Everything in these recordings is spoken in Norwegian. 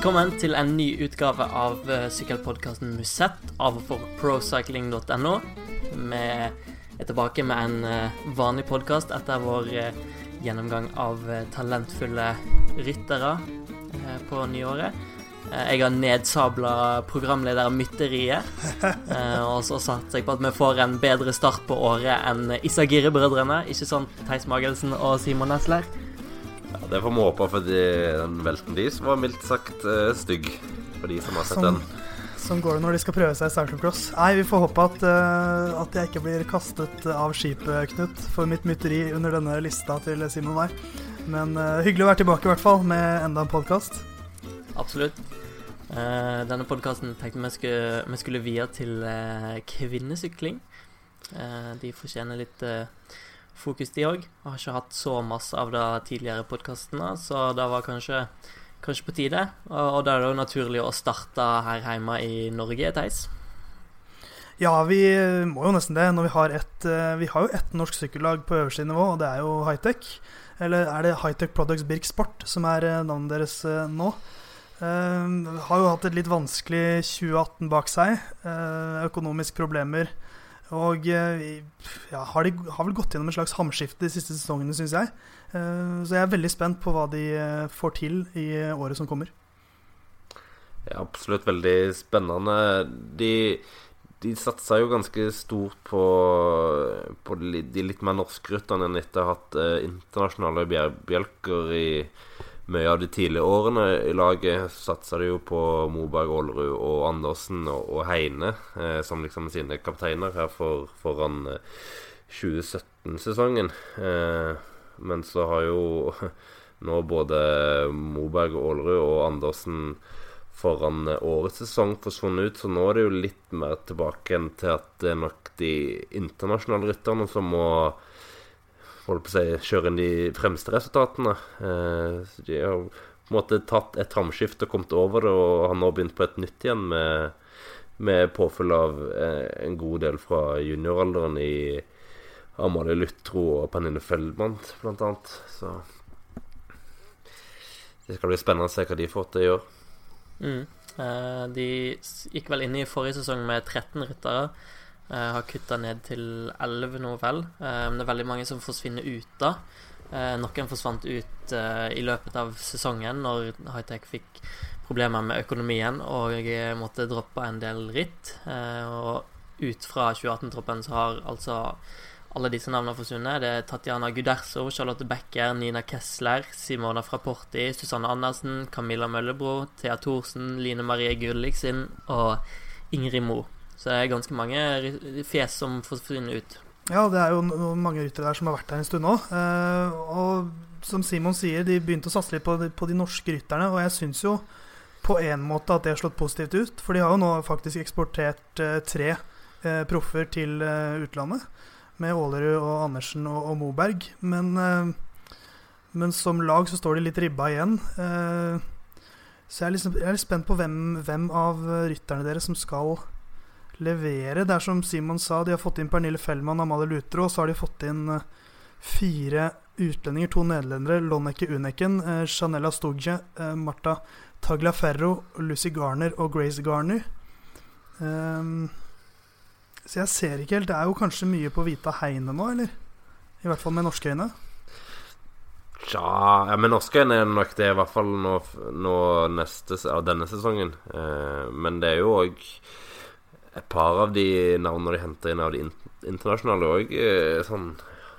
Velkommen til en ny utgave av eh, sykkelpodkasten Musett av og for procycling.no. Vi er tilbake med en eh, vanlig podkast etter vår eh, gjennomgang av talentfulle ryttere på nyåret. Jeg har nedsabla programleder Mytteriet. og så satser jeg på at vi får en bedre start på året enn Isagire-brødrene. Ikke sånn Theis Magelsen og Simon Nesler? Ja, det får vi håpe, for den velten deres var mildt sagt uh, stygg. For de som har sett Sånn, den. sånn går det når de skal prøve seg i cyclocross. Nei, vi får håpe at, uh, at jeg ikke blir kastet av skipet, Knut, for mitt mytteri under denne lista til Simon og meg. Men uh, hyggelig å være tilbake, i hvert fall, med enda en podkast. Absolutt. Eh, denne podkasten tenkte vi skulle, vi skulle vie til kvinnesykling. Eh, de fortjener litt fokus, de òg. Har ikke hatt så masse av det tidligere podkastene, så det var kanskje, kanskje på tide. Og, og da er det jo naturlig å starte her hjemme i Norge, Theis. Ja, vi må jo nesten det. Når vi har et eh, Vi har jo ett norsk sykkellag på øverste nivå, og det er jo Hightech. Eller er det Hightech Products Birk Sport som er eh, navnet deres eh, nå? Uh, har jo hatt et litt vanskelig 2018 bak seg. Uh, økonomiske problemer. Og eh, ja, har, de, har vel gått gjennom et slags hamskifte de siste sesongene, syns jeg. Eh, så jeg er veldig spent på hva de eh, får til i året som kommer. Ja, absolutt veldig spennende. De, de satsa jo ganske stort på, på de, litt mer norske ruttene enn etter å ha hatt internasjonale bjelker i mye av de tidlige årene i laget. Satsa de jo på Moberg, Aalerud og Andersen og, og Heine eh, som liksom sine kapteiner her for, foran eh, 2017-sesongen. Eh, men så har jo nå både Moberg, Aalerud og Andersen foran eh, årets sesong forsvunnet ut, så nå er det jo litt mer tilbake enn til at det er nok de internasjonale rytterne som må holdt på å si, kjøre inn de fremste resultatene. Eh, så de har på en måte tatt et hamskifte og kommet over det, og har nå begynt på et nytt igjen med, med påfyll av eh, en god del fra junioralderen i Amalie Lutro og Pernille Feldmann, blant annet. Så det skal bli spennende å se hva de får til i år. Mm. Eh, de gikk vel inn i forrige sesong med 13 ryttere. Eh, har kutta ned til 11 nå, vel. Eh, det er veldig mange som forsvinner ut da. Eh, noen forsvant ut i løpet av sesongen når Hightech fikk problemer med økonomien og måtte droppe en del ritt. Og ut fra 2018-troppen så har altså alle disse navnene forsvunnet. Det er Tatjana Guderso, Charlotte Becker, Nina Kessler, Simona Fraporti, Susanne Andersen, Camilla Møllebro, Thea Thorsen, Line Marie Gulliksen og Ingrid Mo. Så det er ganske mange fjes som forsvinner ut. Ja, det er jo mange ryttere der som har vært der en stund nå. Eh, og som Simon sier, de begynte å satse litt på de, på de norske rytterne. Og jeg syns jo på en måte at det har slått positivt ut. For de har jo nå faktisk eksportert eh, tre eh, proffer til eh, utlandet. Med Aalerud og Andersen og, og Moberg. Men, eh, men som lag så står de litt ribba igjen. Eh, så jeg er, liksom, jeg er litt spent på hvem, hvem av rytterne deres som skal levere. Det er som Simon sa, de har fått inn Pernille Fellmann og Amalie Lutro, og så har de fått inn eh, fire utlendinger, to nederlendere, Lonneke Uneken, eh, Janella Stogje, eh, Marta Tagliaferro, Lucy Garner og Grace Garner. Um, så jeg ser ikke helt Det er jo kanskje mye på Vita Heine nå, eller? I hvert fall med norske øyne. Tja, ja, men norske øyne er det nok det, i hvert fall nå, nå neste, denne sesongen. Eh, men det er jo òg et par av de navnene de henter inn av de internasjonale òg, eh, sånn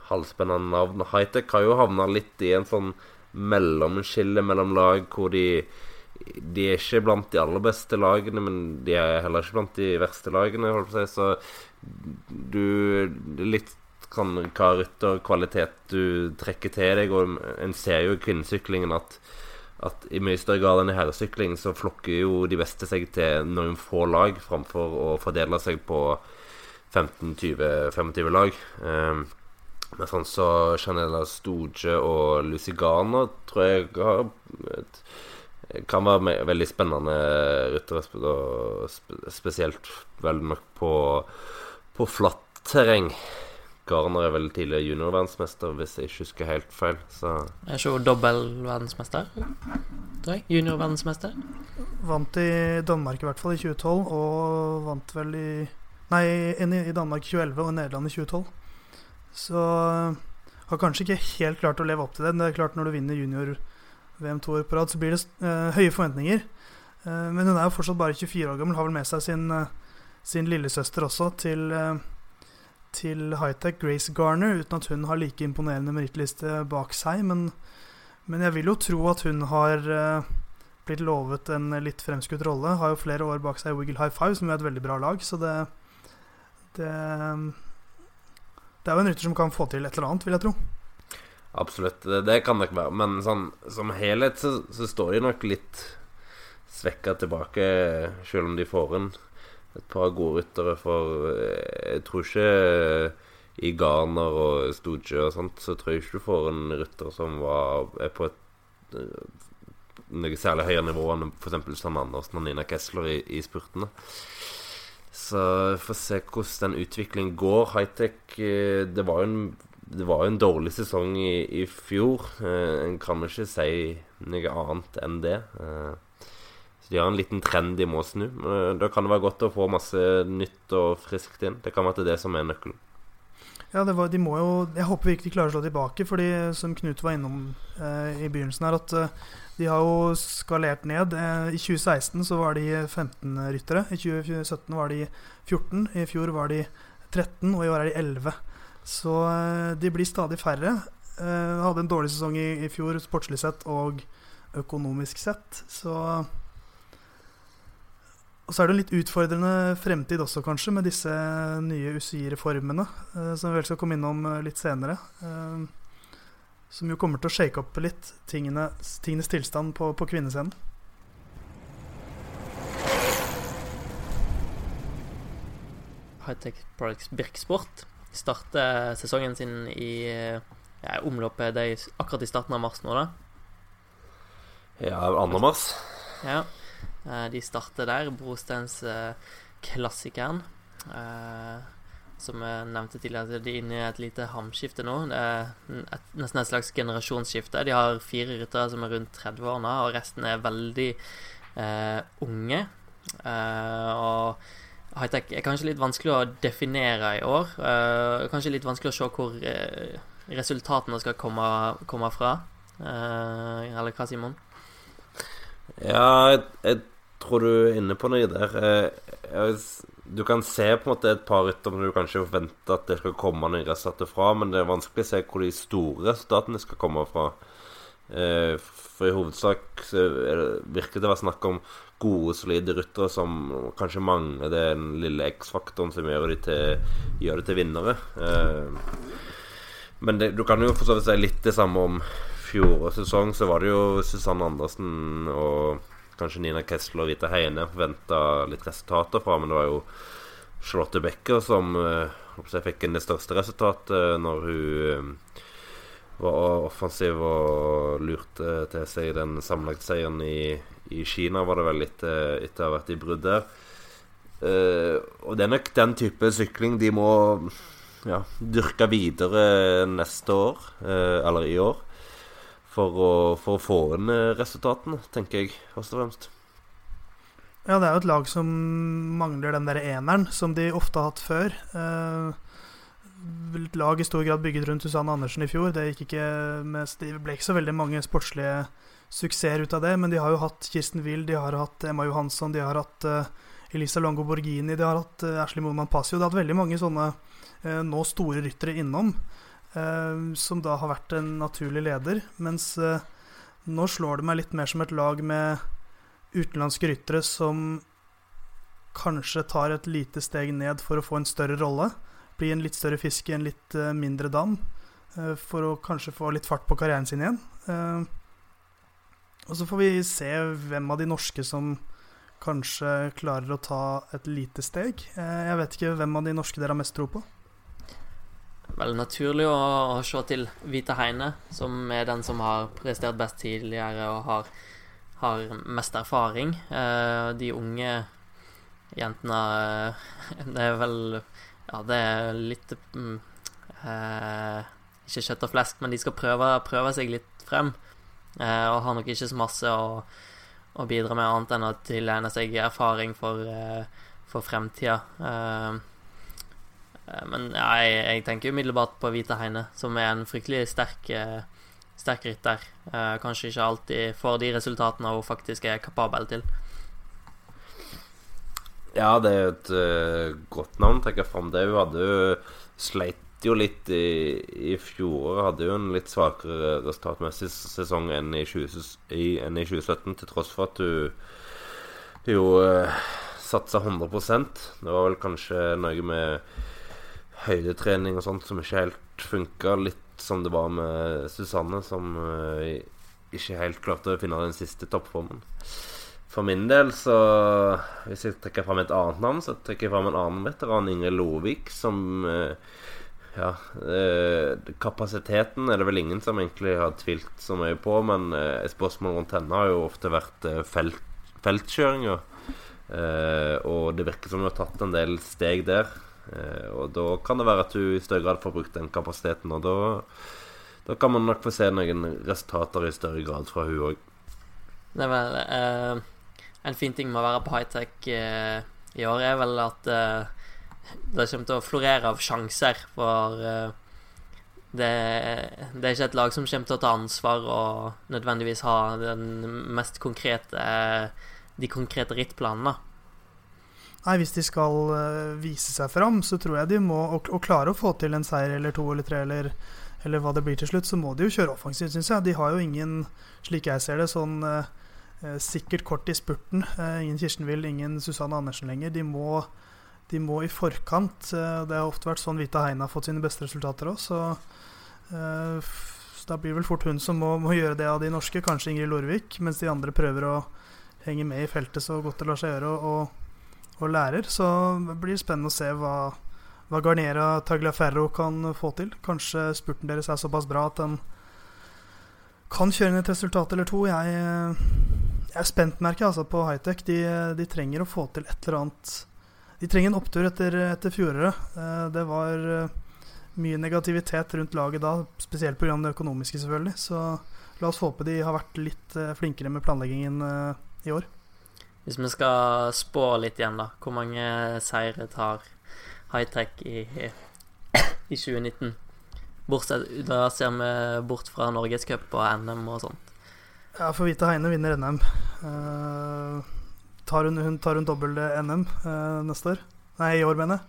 halvspennende navn. Hightech har jo havna litt i en sånn mellomskille mellom lag hvor de De er ikke blant de aller beste lagene, men de er heller ikke blant de verste lagene, holdt på å si. Så du Litt kan hva rytterkvalitet du trekker til deg, og en ser jo i kvinnesyklingen at at i mye større grad enn i herresykling så flokker jo de beste seg til noen få lag framfor å fordele seg på 15-20-25 lag. Um, men sånn så Chanela Stoge og Lucy Garner tror jeg har kan være veldig spennende ryttere. sp- Spesielt vel nok på, på flatt terreng. Garner er vel tidligere juniorverdensmester, hvis jeg ikke husker helt feil. Så Er ikke hun dobbeltverdensmester? Tror jeg. Junior-verdensmester. Vant i Danmark i hvert fall i 2012, og vant vel i Nei, i i Danmark i 2011 og i Nederland i 2012. Så har kanskje ikke helt klart å leve opp til det. Men Det er klart Når du vinner junior-VM to år på rad, så blir det uh, høye forventninger. Uh, men hun er jo fortsatt bare 24 år gammel, har vel med seg sin, uh, sin lillesøster også til, eh, til high-tech, Grace Garner, uten at hun har like imponerende merittliste bak seg. Men, men jeg vil jo tro at hun har eh, blitt lovet en litt fremskutt rolle. Har jo flere år bak seg i Wiggle High Five, som er et veldig bra lag. Så det, det Det er jo en rytter som kan få til et eller annet, vil jeg tro. Absolutt, det, det kan nok være. Men sånn, som helhet så, så står de nok litt svekka tilbake, selv om de får inn et par gode ryttere. For eh, jeg tror ikke i Garner og Stoge og sånt, så tror jeg ikke du får en rytter som var, er på et eh, noe særlig høyere nivå enn f.eks. Stan Andersen og Nina Kessler i, i spurtene. Så får se hvordan den utviklingen går. Hightech eh, Det var jo en, en dårlig sesong i, i fjor. Eh, en kan ikke si noe annet enn det. De har en liten trend de må snu. Eh, da kan det være godt å få masse nytt og friskt inn. Det kan være det som er nøkkelen. Ja, var, de må jo Jeg håper virkelig de klarer å slå tilbake, fordi som Knut var innom eh, i begynnelsen her, at eh, de har jo skalert ned. Eh, I 2016 så var de 15 ryttere. I 2017 var de 14. I fjor var de 13, og i år er de 11. Så eh, de blir stadig færre. Eh, hadde en dårlig sesong i, i fjor sportslig sett og økonomisk sett, så og så er det en litt utfordrende fremtid også, kanskje, med disse nye UCI-reformene, eh, som vi vel skal komme innom eh, litt senere. Eh, som jo kommer til å shake opp litt tingene, tingenes tilstand på, på kvinnescenen. Hightech Products Birksport starter sesongen sin i ja, omløpet de, akkurat i starten av mars nå, da. Ja, 2. mars. Ja. Eh, De starter der. Brosteinsklassikeren. Uh, som jeg nevnte tidligere, de er inne i et lite hamskifte nå. Det er et, nesten et slags generasjonsskifte. De har fire ryttere som er rundt 30 år nå, og resten er veldig eh, unge. Eh, og high-tech er kanskje litt vanskelig å definere i år. Eh, kanskje litt vanskelig å se hvor eh, resultatene skal komme, komme fra. Eh, eller hva, Simon? Ja, jeg, jeg tror du er inne på noe der. Eh, du kan se på en måte et par rytter men du kanskje forventer at det skal komme noen resultater fra, men det er vanskelig å se hvor de store resultatene skal komme fra. Eh, for i hovedsak er virker det å være snakk om gode, solide ryttere som kanskje mangler den lille X-faktoren som gjør, de til, gjør det til vinnere. Eh, men det, du kan jo for så vidt si litt det samme om fjorårets sesong. Så var det jo Susanne Andersen og kanskje Nina Kessel og Vita Heine forventa litt resultater fra, men det var jo Charlotte Becker som uh, jeg fikk det største resultatet når hun uh, var offensiv og lurte til seg den sammenlagtseieren i, i Kina, var det vel etter, etter å ha vært i brudd der. Uh, og det er nok den type sykling de må ja, dyrke videre neste år, eller i år for å, for å få inn resultatene, tenker jeg først og fremst. Ja, det er jo et lag som mangler den der eneren som de ofte har hatt før. Eh, et lag i stor grad bygget rundt Susanne Andersen i fjor. Det, ikke med, det ble ikke så veldig mange sportslige suksesser ut av det, men de har jo hatt Kirsten Wiel, de har hatt Emma Johansson, de har hatt uh, Elisa Longo Borghini, de har hatt Ashley Moman Passio. De har hatt veldig mange sånne nå store ryttere innom. Uh, som da har vært en naturlig leder. Mens uh, nå slår det meg litt mer som et lag med utenlandske ryttere som kanskje tar et lite steg ned for å få en større rolle. Bli en litt større fisk i en litt uh, mindre dam. for å kanskje få litt fart på karrieren sin igjen. og så får vi se hvem av de norske som kanskje klarer å ta et lite steg. jeg vet ikke hvem av de norske dere har mest tro på vel naturlig å, å, se til Vita Heine, som er den som har prestert best tidligere og har, har mest erfaring. Eh, de unge jentene eh, Det er vel Ja, det er litt mm, eh, Ikke kjøtt og flesk, men de skal prøve, prøve seg litt frem. Eh, og har nok ikke så masse å, å bidra med annet enn å tilegne seg erfaring for, uh, for fremtida. Uh, men ja, jeg, jeg, tenker umiddelbart på Hvite Heine, som er en fryktelig sterk, sterk rytter. kanskje ikke alltid får de resultatene hun faktisk er kapabel til. Ja, det er et uh, godt navn å trekke fram. Det hun hadde jo sleit jo litt i, i fjor. Hadde jo en litt svakere resultatmessig sesong enn i, 20, i, enn i 2017, til tross for at hun jo uh, satsa 100% Det var vel kanskje noe med høydetrening og sånt som ikke helt funka. Litt som det var med Susanne, som uh, ikke helt klarte å finne den siste toppformen. For min del, så Hvis jeg trekker fram et annet navn, så trekker jeg fram en annen veteran, Ingrid Lovik, som eh, Ja, eh, kapasiteten er det vel ingen som egentlig har tvilt så mye på, men eh, spørsmål rundt henne har jo ofte vært felt, feltkjøringer. og det virker som hun har tatt en del steg der. Og da kan det være at hun i større grad får brukt den kapasiteten, og da, da kan man nok få se noen resultater i større grad fra hun òg. Det er vel eh, en fin ting med å være på high-tech eh, i år, er vel at eh, det kommer til å florere av sjanser. For eh, det, det, er ikke et lag som kommer til å ta ansvar og nødvendigvis ha den mest konkrete de konkrete rittplanene. Nei, hvis de skal uh, vise seg fram, så tror jeg de må Og, og klare å få til en seier eller to eller tre eller, eller hva det blir til slutt, så må de jo kjøre offensivt, syns jeg. De har jo ingen, slik jeg ser det, sånn uh, Eh, sikkert kort i spurten. Eh, ingen Kirsten Will, ingen Susanne Andersen lenger. De må, de må i forkant. Eh, det har ofte vært sånn Vita Heine har fått sine beste resultater òg, så, så da blir vel fort hun som må, må, gjøre det av de norske. Kanskje Ingrid Lorvik, mens de andre prøver å henge med i feltet så godt det lar seg gjøre, og, og lærer. Så det blir spennende å se hva, hva Garnera Tagliaferro kan få til. Kanskje spurten deres er såpass bra at den kan kjøre inn et resultat eller to. Jeg jeg er spent, merker jeg, altså, på hightech. De, de, trenger å få til et eller annet De trenger en opptur etter, etter fjoråret. Eh, det var eh, mye negativitet rundt laget da, spesielt pga. det økonomiske, selvfølgelig. Så la oss håpe de har vært litt eh, flinkere med planleggingen i år. Hvis vi skal spå litt igjen, da. Hvor mange seire tar hightech i, i 2019? Bortsett, da ser vi bort fra Norgescup og NM og sånt. Ja, for Vita Heine vinner NM. Uh, eh, tar hun, hun, tar hun dobbel NM uh, eh, neste år? Nei, i år, mener jeg.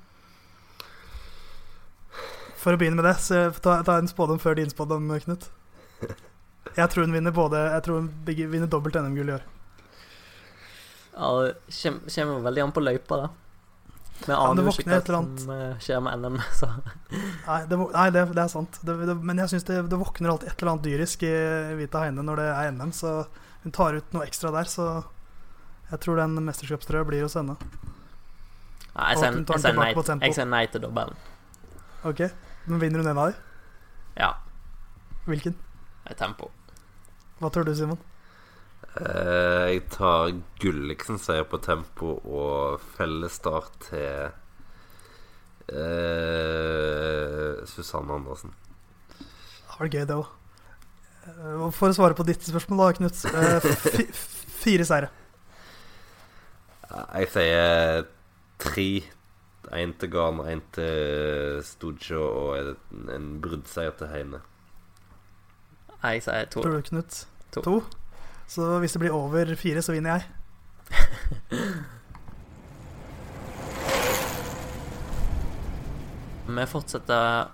For å begynne med det, så ta, ta en spådom før din spådom, Knut. Jeg tror hun vinner både Jeg tror hun vinner dobbelt NM-gull i år. Ja, det kommer veldig an på løypa, da. Men jeg aner jo ikke hva som eh, skjer med NM, så Nei, det, nei, det, det er sant. Det, men jeg syns det, våkner alltid et eller annet dyrisk i Vita Heine når det er NM, så hun tar ut noe ekstra der, så jeg tror den mesterskapstrøya blir hos henne. Nei, jeg sier nei, nei til dobbelen. Ok, Men vinner hun en av dem? Ja. Hvilken? Tempo. Hva tror du, Simon? Uh, jeg tar Gulliksen seier på tempo og fellesstart til eh, Susanne Andersen. Det var gøy, det òg. Uh, for å svare på ditt spørsmål, da, Knut. fire seire. Jeg sier tre. Én til Garn, én til Studio og en, en bruddseier til Heine. Jeg sier to. Tror du, Knut? To. to? Så hvis det blir over fire, så vinner jeg. Vi fortsetter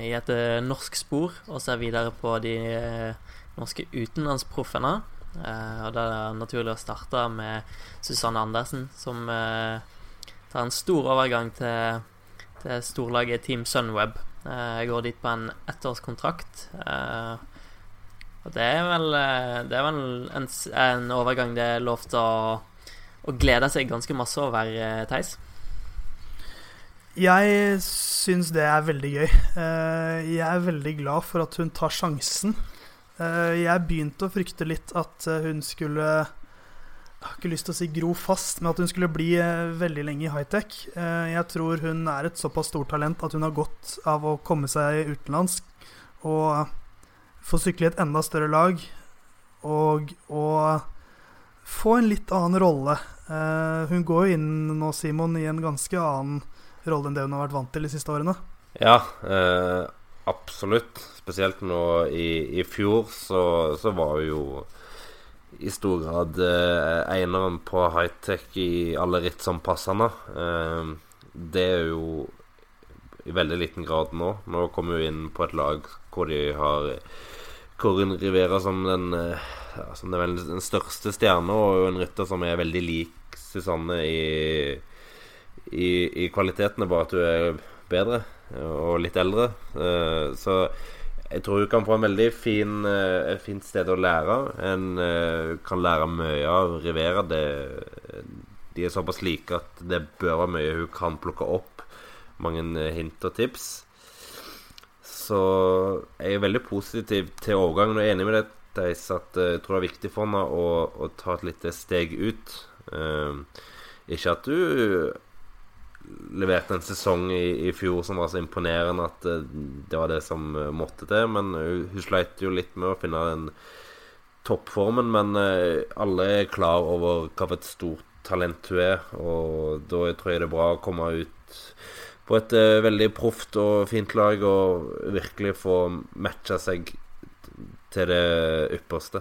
i et eh, norsk spor og ser videre på de eh, norske utenlandsproffene. Eh, og det er naturlig å starte med Susanne Andersen, som tar en stor overgang til, til storlaget Team Sunweb. Jeg går dit på en ettårskontrakt. Det er vel, eh, det er vel en, en, overgang det er lov til å, å glede seg ganske masse over, eh, Theis? Jeg syns det er veldig gøy. Eh, jeg er veldig glad for at hun tar sjansen. Jeg begynte å frykte litt at hun skulle Jeg har ikke lyst til å si gro fast, men at hun skulle bli veldig lenge i high-tech. Jeg tror hun er et såpass stort talent at hun har godt av å komme seg utenlands. Og få sykle i et enda større lag og, og få en litt annen rolle. Uh, hun går jo inn nå, Simon, i en ganske annen rolle enn det hun har vært vant til de siste årene. Ja, uh, absolutt. Spesielt nå i, i fjor så, så, var hun jo i stor grad uh, eineren på high-tech i alle ritt som passer henne. det er jo i veldig liten grad nå. Nå kommer hun inn på et lag hvor de har Corin Rivera som den ja, som den største stjerna, og en rytter som er veldig lik Susanne i, i, i kvalitetene, bare at hun er bedre og litt eldre. Uh, så jeg tror hun kan få en veldig fin, uh, fint sted å lære. En kan lære mye av Rivera. Det, de er såpass like at det bør være mye hun kan plukke opp. Mange hint og tips. Så jeg er veldig positiv til overgangen og enig med deg, Theis at eh, jeg tror det er viktig for henne å, å ta et lite steg ut. Uh, ikke at du leverte en sesong i, i, fjor som var så imponerende at uh, det var det som uh, måtte til, men hun sleit jo litt med å finne den toppformen. Men alle er klar over hva for et stort talent hun er, og da tror jeg det er bra å komme ut på et veldig proft og fint lag og virkelig få matcha seg til det ypperste.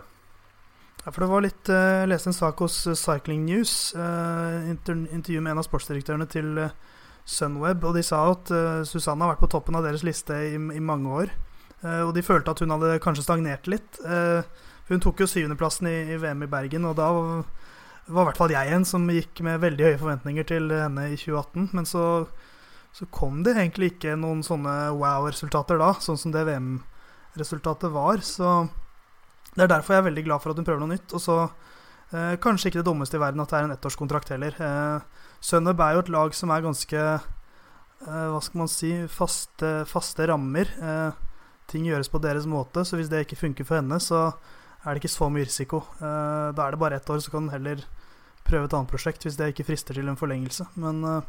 Ja, for det var litt Jeg leste en sak hos uh, Cycling News. Intervju med en av sportsdirektørene til Sunweb. Og de sa at Susanne har vært på toppen av deres liste i, i mange år. og de følte at hun hadde kanskje stagnert litt. hun tok jo syvendeplassen i, i VM i Bergen, og da var i hvert fall jeg en som gikk med veldig høye forventninger til henne i 2018. Men så, så kom det egentlig ikke noen sånne wow-resultater da, sånn som det VM-resultatet var. Så det er derfor jeg er veldig glad for at hun prøver noe nytt. Og så eh, kanskje ikke det dummeste i verden at det er en ettårskontrakt heller. Eh, Sunnub er jo et lag som er ganske eh, Hva skal man si faste, faste rammer. Eh, ting gjøres på deres måte, så hvis det ikke funker for henne, så er det ikke så mye risiko. Eh, da er det bare ett år, så kan hun heller prøve et annet prosjekt hvis det ikke frister til en forlengelse. Men, eh,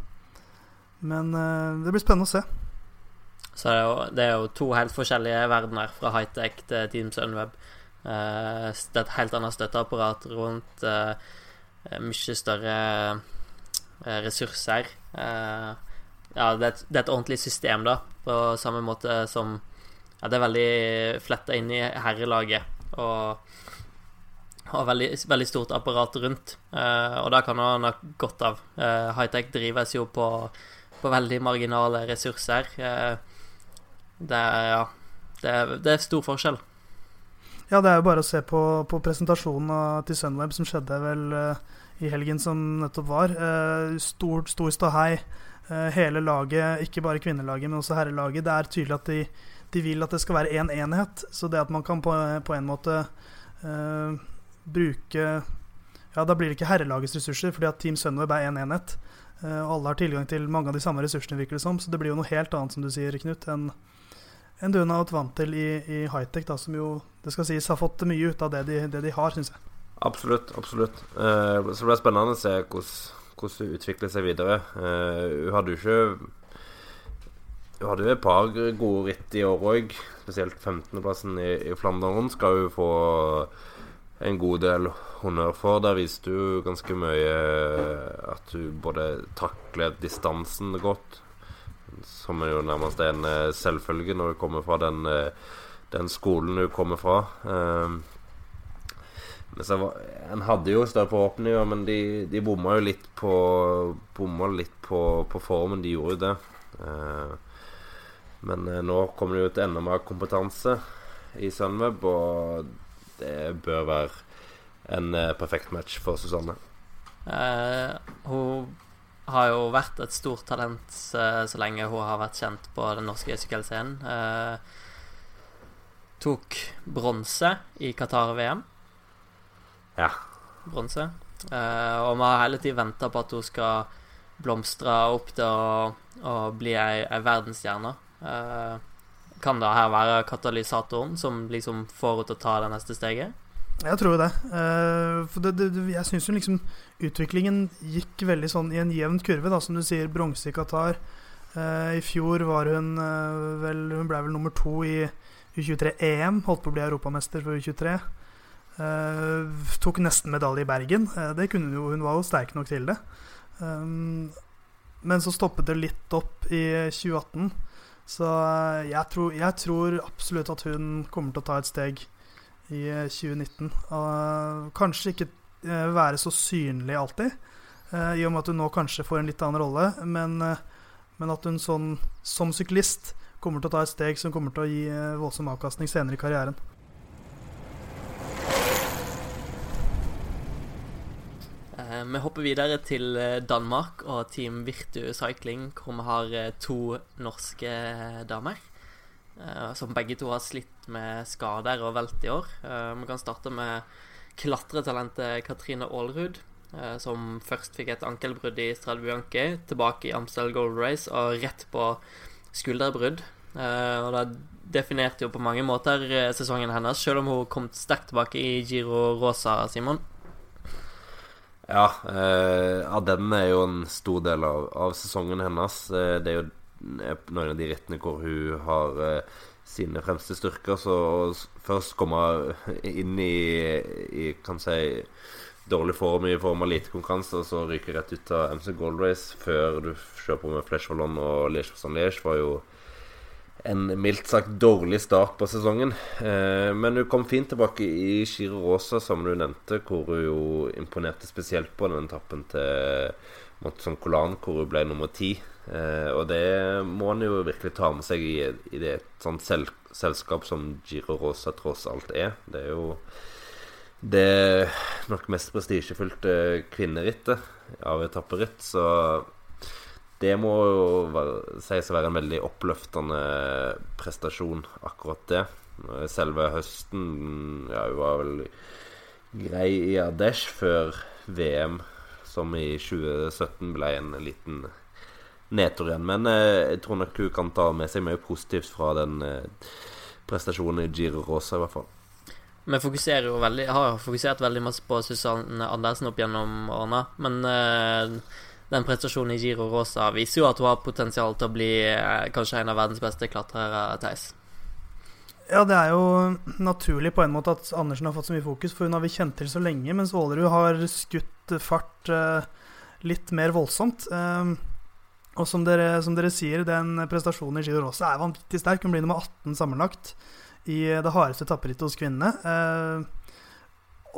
men det blir spennende å se. Så det er, jo, det er jo to helt forskjellige verdener, fra high-tech til Team Sunweb. Det er et helt annet støtteapparat rundt uh, mye større ressurser. Ja, det er, et, det er, et, ordentlig system, da, på samme måte som ja, Det er veldig fletta inn i herrelaget. Og har veldig, veldig stort apparat rundt. og det kan man ha godt av. Eh, Hightech drives jo på, på veldig marginale ressurser. Uh, det er, ja, det er, det er stor forskjell. Ja, det er jo bare å se på, på presentasjonen til Sunweb som skjedde vel uh, i helgen som nettopp var. Uh, stor, stor ståhei. Uh, hele laget, ikke bare kvinnelaget, men også herrelaget. Det er tydelig at de, de vil at det skal være én en enhet. Så det at man kan på, på en måte bruke Ja, da blir det ikke herrelagets ressurser, fordi at Team Sunweb er én en enhet. Og alle har tilgang til mange av de samme ressursene, virker det som. Så det blir jo noe helt annet, som du sier, Knut, enn en du har vært vant til i, i high-tech, da, som jo det skal sies har fått mye ut av det de, det de har, syns jeg. Absolutt. absolutt. Eh, så det spennende å se hvordan det utvikler seg videre. Hun hadde jo ikke Hun hadde jo et par gode ritt i år òg. Spesielt 15.-plassen i, i Flandern skal hun få en god del honnør for. Der viste du ganske mye at du både takler distansen godt som er jo nærmest en uh, selvfølge når du kommer fra den, uh, den skolen du kommer fra. Så var, En hadde jo større forhåpninger, men de, de bomma jo litt på Bomma litt på, på formen. De gjorde jo det. men nå kommer det jo til enda mer kompetanse i Sunweb, og det bør være en perfekt match for Susanne. hun har jo vært et stort talent så, så lenge hun har vært kjent på den norske sykkelscenen. Eh, tok bronse i Qatar-VM. Ja. Bronse. Eh, og vi har hele tiden venta på at hun skal blomstre opp til å, å bli ei, ei verdensstjerne. Eh, kan det her være katalysatoren som liksom får henne til å ta det neste steget? Jeg tror det. Uh, for det, det, jeg syns jo liksom utviklingen gikk veldig sånn i en jevn kurve, da, som du sier. Bronse i Qatar. Uh, I fjor var hun uh, vel Hun ble vel nummer to i U23-EM. Holdt på å bli europamester for U23. Eh, tok nesten medalje i Bergen. Eh, det kunne hun jo, hun var jo sterk nok til det. Men så stoppet det litt opp i 2018. Så eh, jeg tror, jeg tror absolutt at hun kommer til å ta et steg i 2019. Uh, kanskje ikke uh, være så synlig alltid, i og med at hun nå kanskje får en litt annen rolle, men, men at hun sånn, som syklist kommer til å ta et steg som kommer til å gi voldsom avkastning senere i karrieren. Vi hopper videre til Danmark og Team Virtu Cycling, hvor vi har to norske damer. Som begge to har slitt med skader og velt i år. Vi kan starte med klatretalentet Katrine Aalrud, som først fikk et ankelbrudd i Strade Bianchi, tilbake i Amstel Gold Race og rett på skulderbrudd. og Det definerte jo på mange måter sesongen hennes, selv om hun kom sterkt tilbake i Giro Rosa, Simon. Ja, ja, den er jo en stor del av, av sesongen hennes. det er jo noen av de rittene hvor hun har eh, sine fremste styrker. Så først komme inn i, i kan si dårlig form i form av lite konkurranse, og så ryke rett ut av MC Gold Race før du kjører på med Flesh Wallon og Liège Bastogne Liège, var jo en mildt sagt dårlig start på sesongen. Eh, men hun kom fint tilbake i Giro Rosa, som du nevnte, hvor hun jo imponerte spesielt på den etappen til Montson Colan, hvor hun ble nummer ti. Eh, og det må en jo virkelig ta med seg i, i det sånt sel selskap som Giro Rosa tross alt er. Det er jo det nok mest prestisjefylte kvinnerittet av etapperitt. Så det må jo sies å være en veldig oppløftende prestasjon, akkurat det. Selve høsten ja, hun var vel grei i Adesh før VM, som i 2017 ble en liten nedtur igjen. Men eh, jeg tror nok hun kan ta med seg mye positivt fra den eh, prestasjonen i Giro Rosa, i hvert fall. Vi fokuserer jo veldig, har fokusert veldig masse på Susanne Andersen opp gjennom årene. Men eh, den prestasjonen i Giro Rosa viser jo at hun har potensial til å bli eh, kanskje en av verdens beste klatrere, Theis. Ja, det er jo naturlig på en måte at Andersen har fått så mye fokus, for hun har vi kjent til så lenge, mens Aalerud har skutt fart eh, litt mer voldsomt. Eh, og som dere, som dere, sier, den prestasjonen i Giro Rosa er vanvittig sterk. Hun blir nummer 18 sammenlagt i det hardeste tapperittet hos kvinnene. Eh,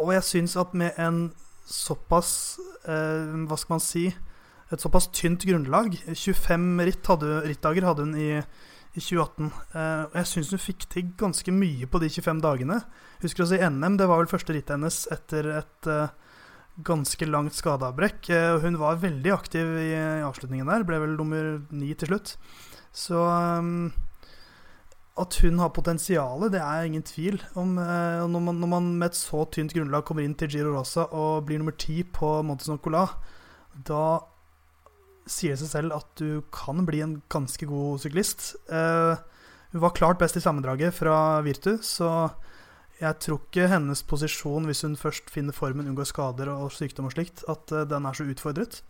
og jeg syns at med en såpass eh, Hva skal man si Et såpass tynt grunnlag 25 ritt hadde, rittdager hadde hun i, i 2018. Eh, og jeg syns hun fikk til ganske mye på de 25 dagene. Husker også i NM, det var vel første rittet hennes etter et eh, ganske langt skadeavbrekk. Eh, hun var veldig aktiv i, avslutningen der, ble vel nummer ni til slutt. Så at hun har potensial, det er ingen tvil om. Når, man, når, man, med et så tynt grunnlag kommer inn til Giro Rosa og blir nummer ti på Montes Nocola, da sier seg selv at du kan bli en ganske god syklist. Uh, hun var klart best i sammendraget fra Virtu, så jeg tror ikke hennes posisjon, hvis hun først finner formen, unngår skader og sykdom og slikt, at eh, den er så utfordret.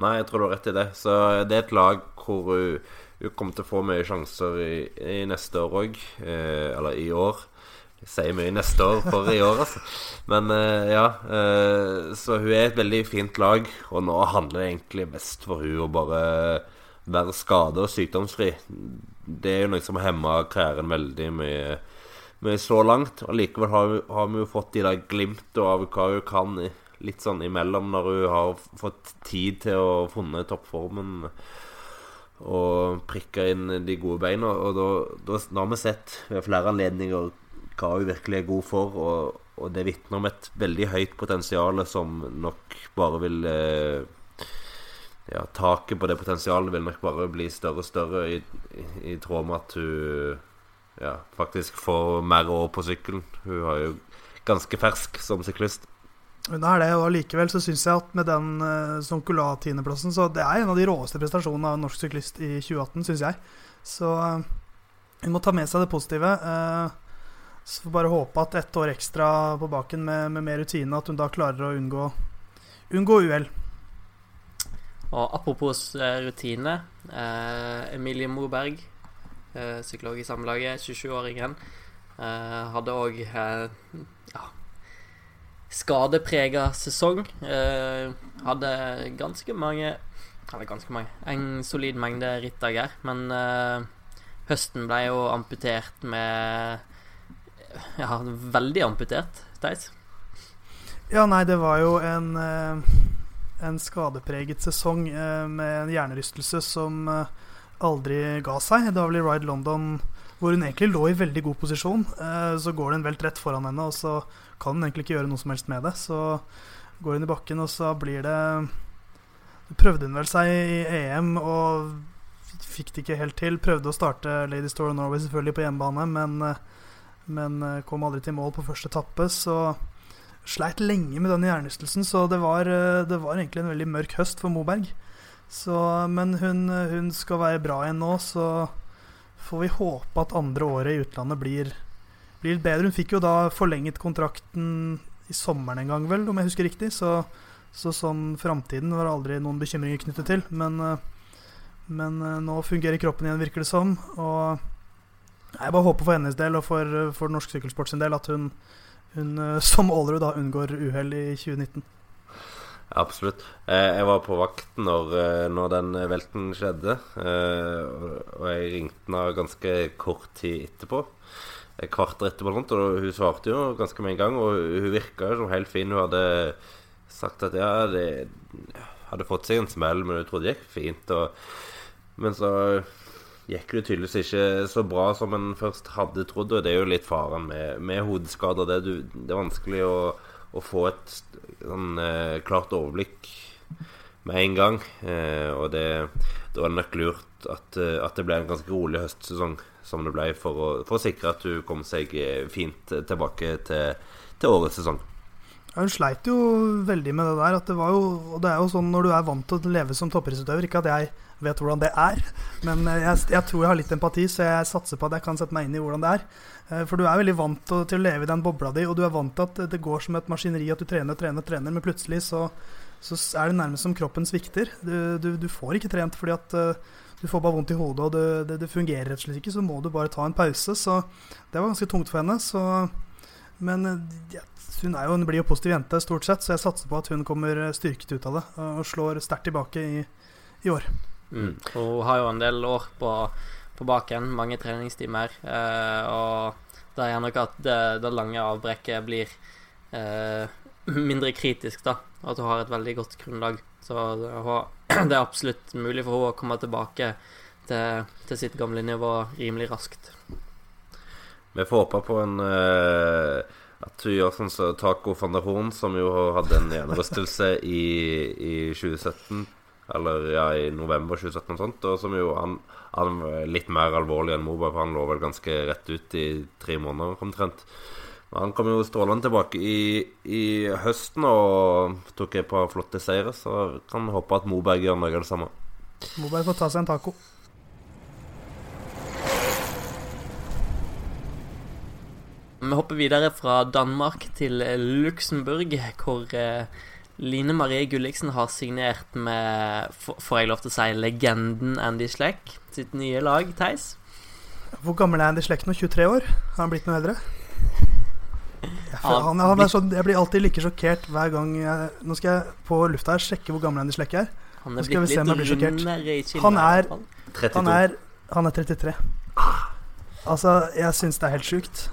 Nei, jeg tror du har rett i det. Så det er et lag hvor hun, hun kommer til å få mye sjanser i, i neste år òg. Eh, eller i år. Sier mye neste år for i år, altså. Men eh, ja. Eh, så hun er et veldig fint lag, og nå handler det egentlig mest for hun å bare være skade- og sykdomsfri. Det er jo noe som har hemma karrieren veldig mye mye, så langt. Og likevel har, har, vi jo fått de der glimtene av hva hun kan litt sånn imellom, når hun har fått tid til å funne toppformen og prikke inn de gode beina. Og da, da, da har vi sett ved flere anledninger hva hun virkelig er god for. Og, og det vitner om et veldig høyt potensial som nok bare vil eh, ja, Taket på det potensialet vil nok bare bli større og større i, i, i tråd med at hun ja, faktisk får mer år på sykkelen. Hun er jo ganske fersk som syklist. Hun er det, og allikevel så syns jeg at med den uh, eh, Soncola-tiendeplassen Så det er en av de råeste prestasjonene av en norsk syklist i 2018, syns jeg. Så uh, hun må ta med seg det positive. Uh, så får bare håpe at ett år ekstra på baken med, med, mer rutine, at hun da klarer å unngå, unngå uhell. Og apropos rutine. Emilie Moberg Eh, psykolog i samlaget, 27-åringen. Eh, hadde òg eh, ja, skadeprega sesong. Eh, hadde ganske mange Eller ganske mange En solid mengde rittdager. Men eh, høsten ble jo amputert med Ja, veldig amputert, Theis. Ja, nei, det var jo en, eh, en skadepreget sesong eh, med en hjernerystelse som eh, aldri ga seg. Det var vel i Ride London hvor hun egentlig lå i veldig god posisjon. Så går det en velt rett foran henne, og så kan hun egentlig ikke gjøre noe som helst med det. Så går hun i bakken, og så blir det Prøvde hun vel seg i EM og fikk det ikke helt til. Prøvde å starte Lady Store Norway selvfølgelig på hjemmebane, men, men kom aldri til mål på første etappe. Så sleit lenge med den hjernerystelsen, så det var, eh, det var, egentlig en veldig mørk høst for Moberg. Så, men hun, hun, skal være bra igjen nå, så får vi håpe at andre året i utlandet blir, blir bedre. Hun fikk jo da forlenget kontrakten i sommeren en gang, vel, om jeg husker riktig. Så, så sånn framtiden var aldri noen bekymringer knyttet til. Men, eh, men eh, nå fungerer kroppen igjen, virker det som. Og jeg bare håper for hennes del og for, for norsk sykkelsport sin del at hun hun eh, som Aalerud unngår uhell i 2019. Absolutt. Eh, jeg var på vakt når, eh, når den velten skjedde. Og jeg ringte henne ganske kort tid etterpå. Et kvarter etterpå, og hun svarte jo ganske med en gang. Og hun virka jo helt fin. Hun hadde sagt at ja, det hadde fått seg en smell, men hun trodde det gikk fint. Og, men så gikk det tydeligvis ikke så bra som en først hadde trodd. Og det er jo litt faren med, med hodeskader. Det, du, det, er vanskelig å, å få et sånn, eh, klart overblikk med en gang. Eh, og det, det var nok lurt at, eh, at, det ble en ganske rolig høstsesong som det ble, for å, for å sikre at du kom seg eh, fint tilbake til, til årets sesong. Hun sleit jo veldig med det der. At det var jo, og det er jo sånn når du er vant til å leve som toppidrettsutøver Ikke at jeg vet hvordan det er, men eh, jeg, jeg, tror jeg har litt empati, så jeg satser på at jeg kan sette meg inn i hvordan det er. Eh, for du er veldig vant til, å leve i den bobla di, og du er vant til at det går som et maskineri, at du trener, trener, trener, men plutselig så, så er det nærmest som kroppen svikter. Du, du, du får ikke trent fordi at uh, du får bare vondt i hodet, og det, det, det, fungerer rett og slett ikke. Så må du bare ta en pause. Så det var ganske tungt for henne. Så, men ja, hun, jo, en blid og positiv jente stort sett, så jeg satser på at hun kommer styrket ut av det og slår sterkt tilbake i, i år. Mm. Hun har jo en del år på, på baken, mange treningstimer, eh, og det er nok at det, det lange avbrekket blir eh, mindre kritisk, da. At hun har et veldig godt grunnlag. Så det er absolutt mulig for henne å komme tilbake til, til sitt gamle nivå rimelig raskt. Vi får håpe på en uh, at hun gjør sånn som Taco van der Horn, som jo hadde en hjernerystelse i, i 2017. Eller ja, i november 2017 og sånt. Og som jo han, han var litt mer alvorlig enn Moberg, for han lå vel ganske rett ut i tre måneder omtrent. Men han kom jo strålende tilbake i, i høsten og tok et par flotte seire, så kan håpe at Moberg gjør noe av det samme. Moberg får ta seg en taco. Vi hopper videre fra Danmark til Luxembourg, hvor eh, Line Marie Gulliksen har signert med, får jeg lov til å si, legenden Andy Sleck sitt nye lag, Theis. Hvor gammel er Andy Sleck nå? 23 år? Har han blitt noe eldre? Jeg, han, han sånn, jeg blir alltid like sjokkert hver gang jeg, Nå skal jeg på lufta her sjekke hvor gammel Andy Sleck er. Han er blitt litt rundere i kinnet. Han er, han er, han er 33. Altså, jeg syns det er helt sjukt.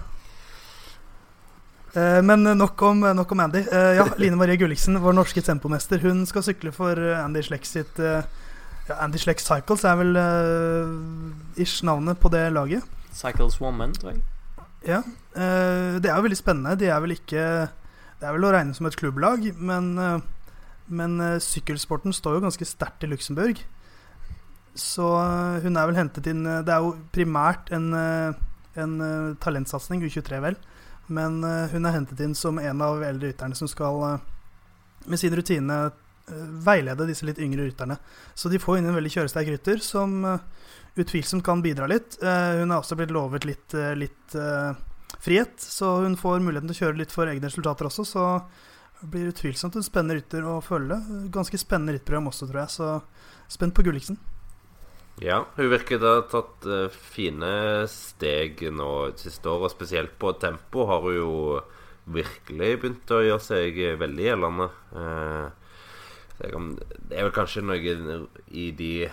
Uh, men nok om, nok om Andy. Uh, ja, Line Marie Gulliksen, vår norske tempomester, hun skal sykle for eh, Andy Schleck sitt uh, ja, Andy Schleck Cycles er vel ish navnet på det laget. Cycles Woman, tror jeg. Ja. det er jo veldig spennende. De er vel ikke Det er vel å regne som et klubblag, men, men sykkelsporten står jo ganske sterkt i Luxembourg. Så hun er vel hentet inn Det er jo primært en, en talentsatsing, U23, vel men uh, hun er hentet inn som en av eldre rytterne som skal uh, med sin rutine uh, veilede disse litt yngre rytterne. Så de får inn en veldig kjøresterk rytter som utvilsomt kan bidra litt. hun er også blitt lovet litt, litt frihet, så hun får muligheten til å kjøre litt for egne resultater også. Så det blir utvilsomt en spennende rytter å følge. Ganske spennende rittprogram også, tror jeg. Så spent på Gulliksen. Ja, hun virker å ha tatt uh, fine steg nå siste år, og spesielt på tempo har hun jo virkelig begynt å gjøre seg veldig gjeldende. det er vel kanskje noe i de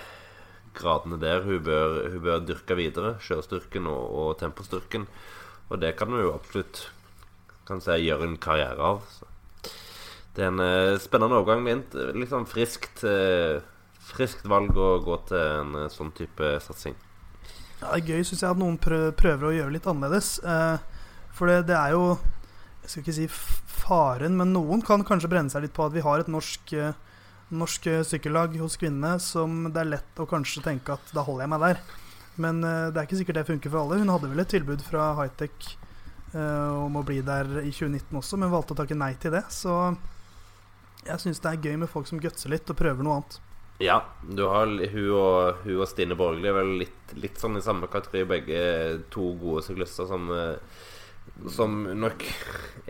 gradene der hun bør, hun bør dyrke videre. Kjørestyrken og, og tempostyrken. Og det kan hun jo absolutt kan si, gjøre en karriere av. Så. Det er en uh, spennende overgang. Med litt sånn friskt, uh, friskt valg å gå til en uh, sånn type satsing. Ja, det er gøy, syns jeg, at noen prøver å gjøre litt annerledes. for det, det, er jo Jeg skal ikke si faren, men noen kan kanskje brenne seg litt på at vi har et norsk norsk sykkellag hos kvinnene som det er lett å kanskje tenke at da holder jeg meg der. Men det er ikke sikkert det funker for alle. Hun hadde vel et tilbud fra Hightech om å bli der i 2019 også, men valgte å takke nei til det. Så jeg syns det er gøy med folk som gutser litt og prøver noe annet. Ja, du har hun og, hun og Stine Borgli er vel litt, litt, sånn i samme kategori, begge to gode syklister som uh, som nok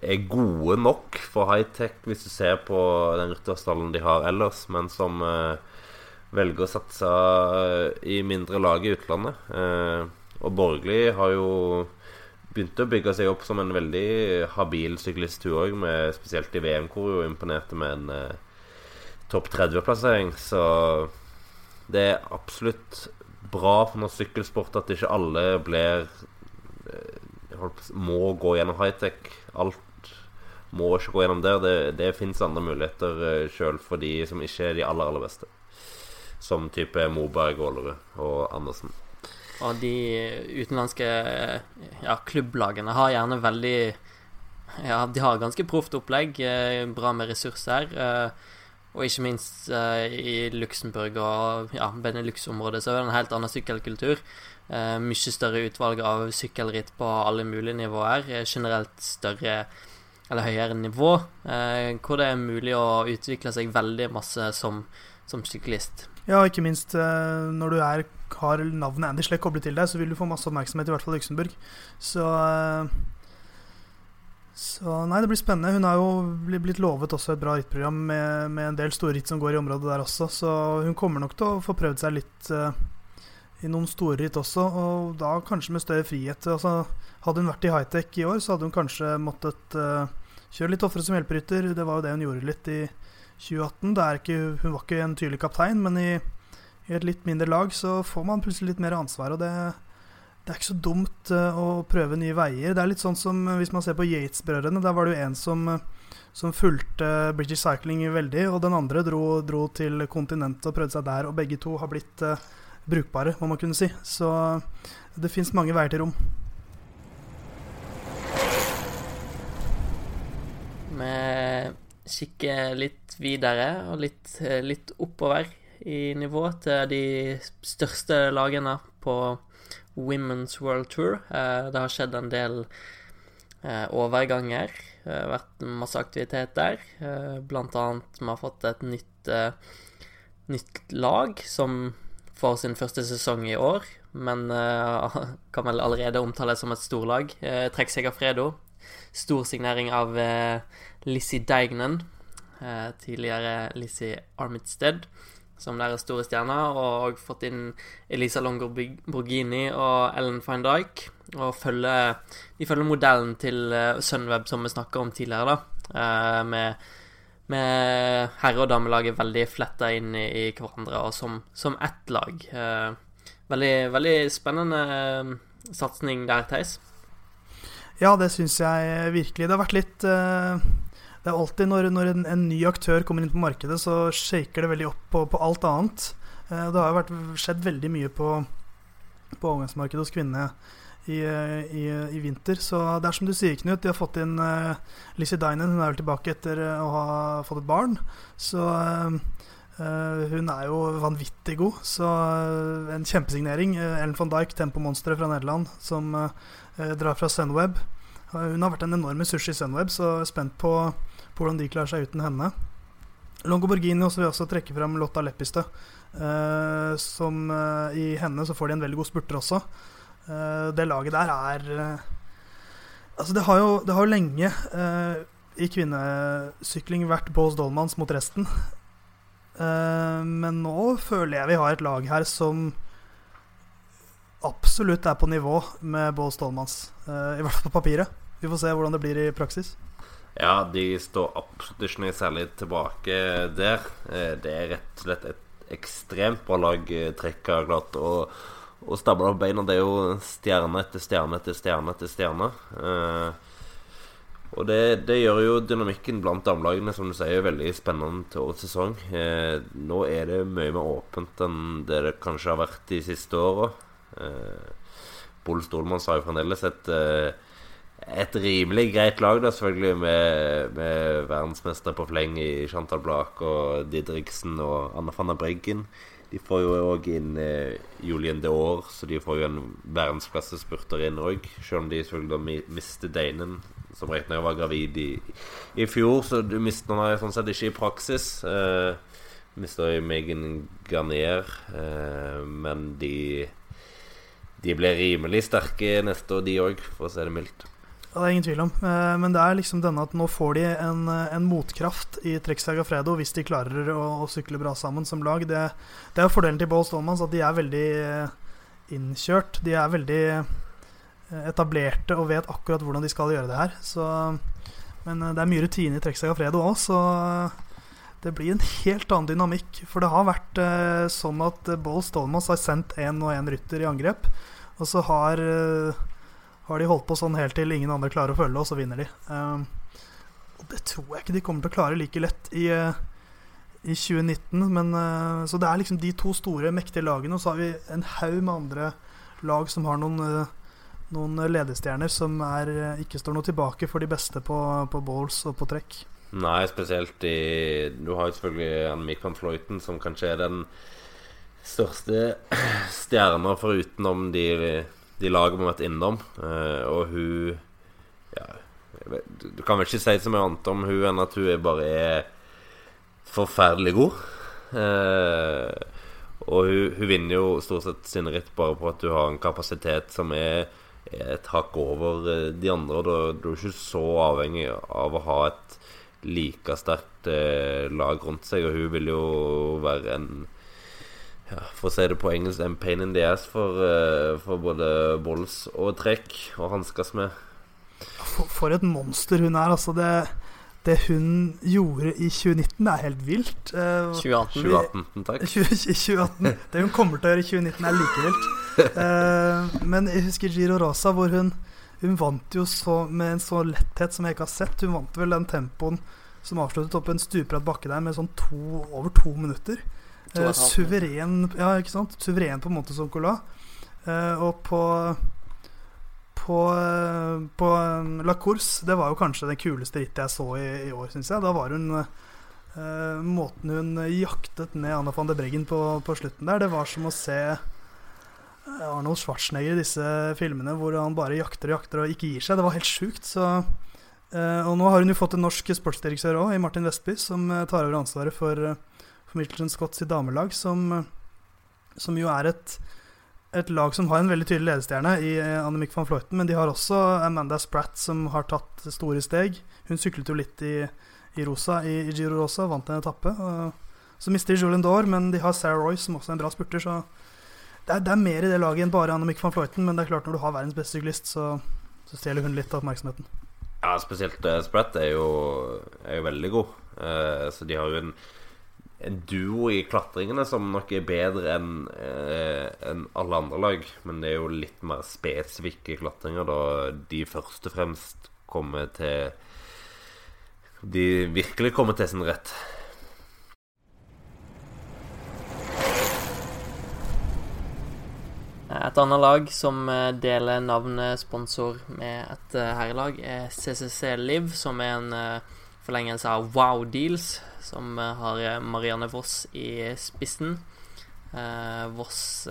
er gode nok for high-tech hvis du ser på den rytterstallen de har ellers, men som uh, velger å satse uh, i mindre lag i utlandet. Uh, og Borgli har jo begynt å bygge seg opp som en veldig habil syklist, hun òg, spesielt i VM, hvor hun imponerte med en topp 30-plassering. Så det er absolutt bra for norsk sykkelsport at ikke alle blir må gå gjennom high-tech. Alt må ikke gå gjennom der. Det, det fins andre muligheter eh, sjøl for de som ikke er de aller, aller beste. Som type Moberg, Aalerud og Andersen. Og de utenlandske ja, klubblagene har gjerne veldig Ja, de har ganske proft opplegg. Eh, bra med ressurser. Eh, og ikke minst i Luxembourg og ja, Benelux-området så er det en helt annen sykkelkultur. Eh, mye større utvalg av sykkelritt på alle mulige nivåer. Eh, generelt større eller høyere nivå, Eh, hvor det er mulig å utvikle seg veldig masse som, som syklist. Ja, ikke minst uh, når du er, har navnet Schleck koblet til deg, så vil du få masse oppmerksomhet, i hvert fall i Luxembourg. Så så nei, det blir spennende. Hun har jo blitt lovet også et bra rittprogram med, med en del store ritt som går i området der også, så hun kommer nok til å få prøvd seg litt uh, i noen storritt også, og da kanskje med større frihet. Altså, hadde hun vært i high-tech i år, så hadde hun kanskje måttet uh, kjøre litt oftere som hjelperytter. Det var jo det hun gjorde litt i 2018. Ikke, hun var ikke en tydelig kaptein, men i, i, et litt mindre lag så får man plutselig litt mer ansvar. Og det, det er ikke så dumt uh, å prøve nye veier. Det er litt sånn som hvis man ser på Yates-brødrene. Der var det jo en som, som fulgte British Cycling veldig, og den andre dro, dro til kontinentet og prøvde seg der. Og begge to har blitt uh, brukbare, må man kunne si. Så det fins mange veier til rom. Vi kikker litt videre og litt, litt, oppover i nivå til de største lagene på Women's World Tour. Eh, det har skjedd en del eh, overganger. Det har vært masse aktivitet der. Eh, blant annet vi har fått et nytt, nytt lag som får sin første sesong i år, men kan vel allerede omtales som et storlag. seg av Fredo. Stor signering av Lizzie Deignan, uh, tidligere Lizzie Armidsted, som deres store stjerner, og fått inn Elisa Longo Borghini og Ellen Fine Dijk. Og følger, de følger modellen til Sunweb som vi snakka om tidligere, da, med med herre- og damelaget veldig fletta inn i, hverandre og som, som ett lag. Eh, veldig, veldig spennende eh, satsing der, Theis. Ja, det syns jeg virkelig. Det har vært litt eh, Det er alltid når, når en, en, ny aktør kommer inn på markedet, så shaker det veldig opp på, på alt annet. Eh, det har jo vært, skjedd veldig mye på, på overgangsmarkedet hos kvinnene i, i, i, vinter. Så det er som du sier, Knut. De har fått inn uh, Lizzie Dynan. Hun er vel tilbake etter uh, å ha fått et barn. Så uh, hun er jo vanvittig god. Så en kjempesignering. Ellen von Dijk, tempomonsteret fra Nederland, som drar fra Sunweb. Hun har vært en enorm ressurs i Sunweb, så spent på, på hvordan de klarer seg uten henne. Longo Borghini også vil også trekke fram Lotta Leppistø. som i henne så får de en veldig god spurter også. Uh, det laget der er uh, Altså, det har jo, det har jo lenge uh, i kvinnesykling vært Bås Dolmans mot resten. men nå føler jeg vi har et lag her som absolutt er på nivå med Bås Dolmans. I hvert fall på papiret. Vi får se hvordan det blir i praksis. Ja, de står absolutt ikke noe særlig tilbake der. Eh, det er rett og slett et ekstremt bra lag Trekk har klart å, å stable opp beina. Det er jo stjerne etter stjerne etter stjerne etter stjerne. Eh, og det, det, gjør jo dynamikken blant damelagene som du sier, veldig spennende til årets sesong. Eh, nå er det mye mer åpent enn det det kanskje har vært de siste åra. Eh, Boll Stolmann sa jo fremdeles et, eh, et rimelig greit lag, da, selvfølgelig, med, med verdensmester på fleng i Chantal Blak og Didriksen og Anna van der Breggen. De får jo òg inn eh, Julien de Aar, så de får jo en verdensklassespurter inn òg. Selv om de selvfølgelig da mister Deinen som riktignok var gravid i, i, fjor, så du mister henne sånn sett ikke i praksis. Eh, mister Megan Garnier, eh, men de De blir rimelig sterke neste år, de òg, for å si det mildt. Ja, det er ingen tvil om. Eh, men det er liksom denne at nå får de en, en motkraft i Trexaga Fredo hvis de klarer å, å, sykle bra sammen som lag. Det, det er fordelen til Bål Stolmans at de er veldig eh, innkjørt. De er veldig Eh, etablerte og vet akkurat hvordan de skal gjøre det her. Så, men eh, det er mye rutine i Trekkseg Fredo òg, så eh, det blir en helt annen dynamikk. For det har vært eh, sånn at Bål Stolmos har sendt én og én rytter i angrep. Og så har, eh, har, de holdt på sånn helt til ingen andre klarer å følge, og så vinner de. Eh, og det tror jeg ikke de kommer til å klare like lett i, i 2019. Men, så det er liksom de to store, mektige lagene, og så har vi en haug med andre lag som har noen noen ledestjerner som er, eh, ikke står noe tilbake for de beste på, på balls og på trekk. Nei, spesielt i Du har jo selvfølgelig van Floyten, som kanskje er den største stjerna forutenom de, de lagene vi har vært innom. Uh, og hun ja, Du kan vel ikke si så mye annet om hun enn at hun bare er forferdelig god. Uh, og hun, hun, vinner jo stort sett sine ritt bare på at hun har en kapasitet som er et hakk over eh, de andre. Og du er ikke så avhengig av å ha et like sterkt eh, lag rundt seg. Og hun vil jo være en ja, For å si det på engelsk en pain in the ass for, eh, for både Bolls og trekk å hanskes med. For, for, et monster hun er, altså. Det det hun gjorde i 2019, er helt vilt. Uh, 2018. 2018, takk. 2018. Det hun kommer til å gjøre i 2019, er like vilt. Uh, men jeg husker Giro Rosa, hvor hun, hun vant jo så, med en sånn letthet som jeg ikke har sett. Hun vant vel den tempoen som avsluttet opp en stupbratt bakke der med sånn to, over to minutter. Uh, suveren, ja, ikke sant? Suveren på en måte som Cola. og på på, eh, på eh, La Course, det var jo kanskje det kuleste rittet jeg så i, i år, syns jeg. Da var hun uh, Måten hun jaktet ned Anna van de Breggen på, på, slutten der, det var som å se Arnold Schwarzenegger i disse filmene hvor han bare jakter og jakter og ikke gir seg. Det var helt sjukt. Så, og nå har hun jo fått en norsk sportsdirektør òg, i Martin Vestby, som tar over ansvaret for, for Scotts i damelag, som, som jo er et et lag som har en veldig tydelig ledestjerne i Annemic Annemiek van Floyten, men de har også Amanda Spratt, som har tatt store steg. Hun syklet jo litt i, i Rosa, i, i, Giro Rosa, vant en etappe. Så mister de Julien Dore, men de har Sarah Royce, som også er en bra spurter. Så det er, det er mer i det laget enn bare Annemiek van Floyten, men det er klart når du har verdens beste syklist, så, så stjeler hun litt av oppmerksomheten. Ja, spesielt uh, Spratt er jo, er jo veldig god. Uh, så de har jo en en duo i klatringene som nok er bedre enn eh, en alle andre lag. Men det er jo litt mer spesifikke klatringer, da de først og fremst kommer til De virkelig kommer til sin rett. Et annet lag som eh, deler navnet sponsor med et eh, herrelag, er CCC Liv, som er en eh, forlengelse av Wow Deals, som eh, har eh, Marianne Voss i spissen. Eh, Voss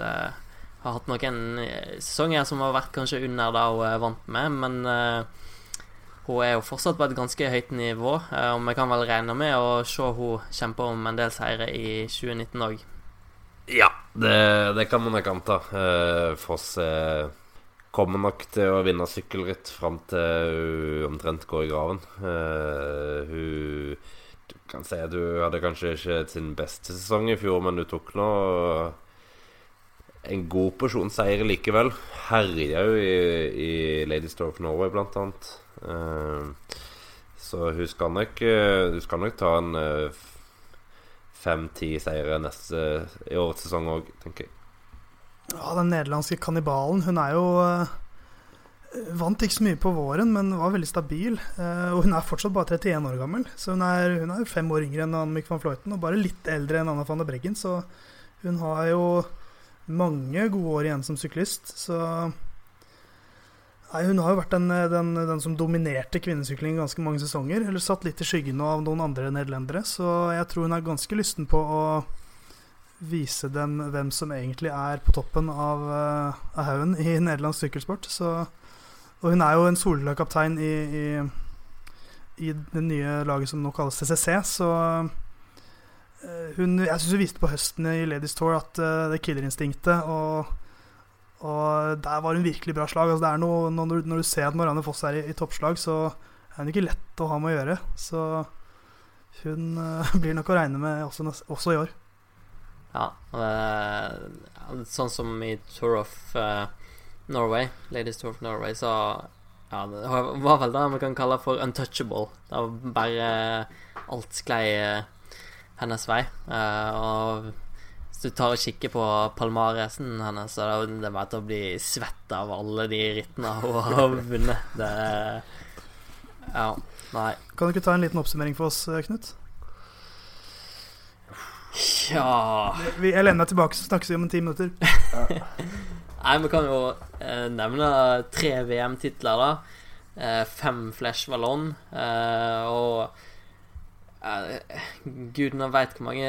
har hatt noen sesonger som har vært kanskje under det hun er vant med, men hun er jo fortsatt på et ganske høyt nivå, og vi kan vel regne med å se hun kjempe om en del seire i 2019 òg. Ja, det, det, kan man nok anta. Foss er kommer nok til å vinne sykkelritt fram til hun omtrent går i graven. Hun kan si at du hadde kanskje ikke sin beste sesong i fjor, men du tok nå en god porsjon seier likevel. Herja jo i, i Ladies Tour of Norway, blant annet. Uh, Så hun skal nok, eh, hun skal nok ta en fem-ti seire neste i årets sesong òg, tenker jeg. Ja, den nederlandske kannibalen, hun er jo Vant ikke så mye på våren, men var veldig stabil. og hun er fortsatt bare 31 år gammel. Så hun er, hun er fem år yngre enn Annemiek van Fløyten, og bare litt eldre enn Anna van der Breggen. Så hun har jo mange gode år igjen som syklist. Så Nei, Hun har jo vært den, den, den som dominerte kvinnesykling ganske mange sesonger. Eller satt litt i skyggen av noen andre nederlendere. Så jeg tror hun er ganske lysten på å vise dem hvem som egentlig er på toppen av, uh, av haugen i nederlandsk sykkelsport. Så, og hun er jo en soleklar i, i, i, det nye laget som nå kalles CCC, så uh, hun, Jeg syns hun viste på høsten i Ladies Tour at uh, det killerinstinktet og og der var hun virkelig bra slag. Altså, noe, når, når, du, ser at Marianne Foss er i, i, toppslag, så er hun ikke lett å ha med å gjøre. Så hun uh, blir nok å regne med også, også i år. Ja, uh, sånn som i Tour of uh, Norway, Ladies Tour of Norway, så ja, det var vel det vi kan kalle for untouchable. Det var bare alt sklei hennes vei. og hvis du tar og kikker på palmaresen hennes, så det er bare til å bli svett av alle de rittene hun har vunnet. Det Ja, nei. Kan du ikke ta en liten oppsummering for oss, Knut? Ja Jeg lener meg tilbake, så snakkes vi om en ti minutter. nei, vi kan jo eh, nevne tre VM-titler, da. Eh, fem Flash Vallon eh, og Gudene veit hvor mange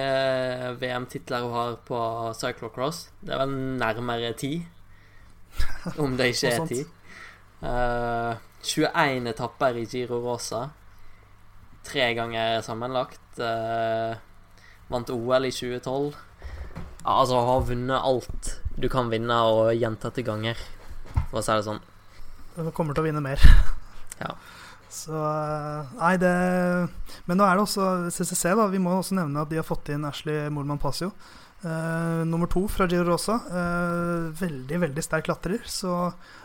VM-titler hun har på cyclocross. Det er vel nærmere ti, om det ikke er ti. Uh, 21 etapper i Giro Rosa. Tre ganger sammenlagt. Uh, vant OL i 2012. Altså, har vunnet alt du kan vinne, og gjentatte ganger, for å si det sånn. Du kommer til å vinne mer. ja. Så eh, Nei, det Men nå er det også CCC, da. Vi må også nevne at de har fått inn Ashley Morman Pasio. Uh, nummer to fra Giro Rosa. Uh, veldig, veldig sterk klatrer. Så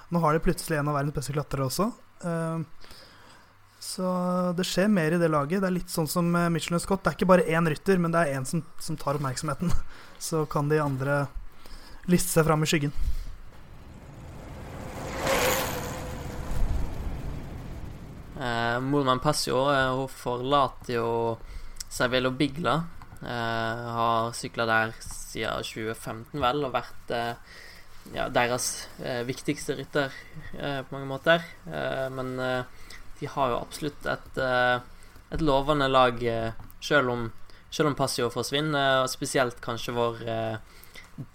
nå har de plutselig en av verdens beste klatrere også. Uh, så det skjer mer i det laget. Det er litt sånn som Michelin Scott. Det er ikke bare én rytter, men det er én som, som tar oppmerksomheten. Så kan de andre liste seg fram i skyggen. Eh, Morman Passio eh, hun forlater jo Cervelo Bigla. Eh, har sykla der siden 2015, vel, og vært eh, ja, deres eh, viktigste rytter eh, på mange måter. men de har jo absolutt et, et lovende lag, selv om, selv om Passio forsvinner, og spesielt kanskje vår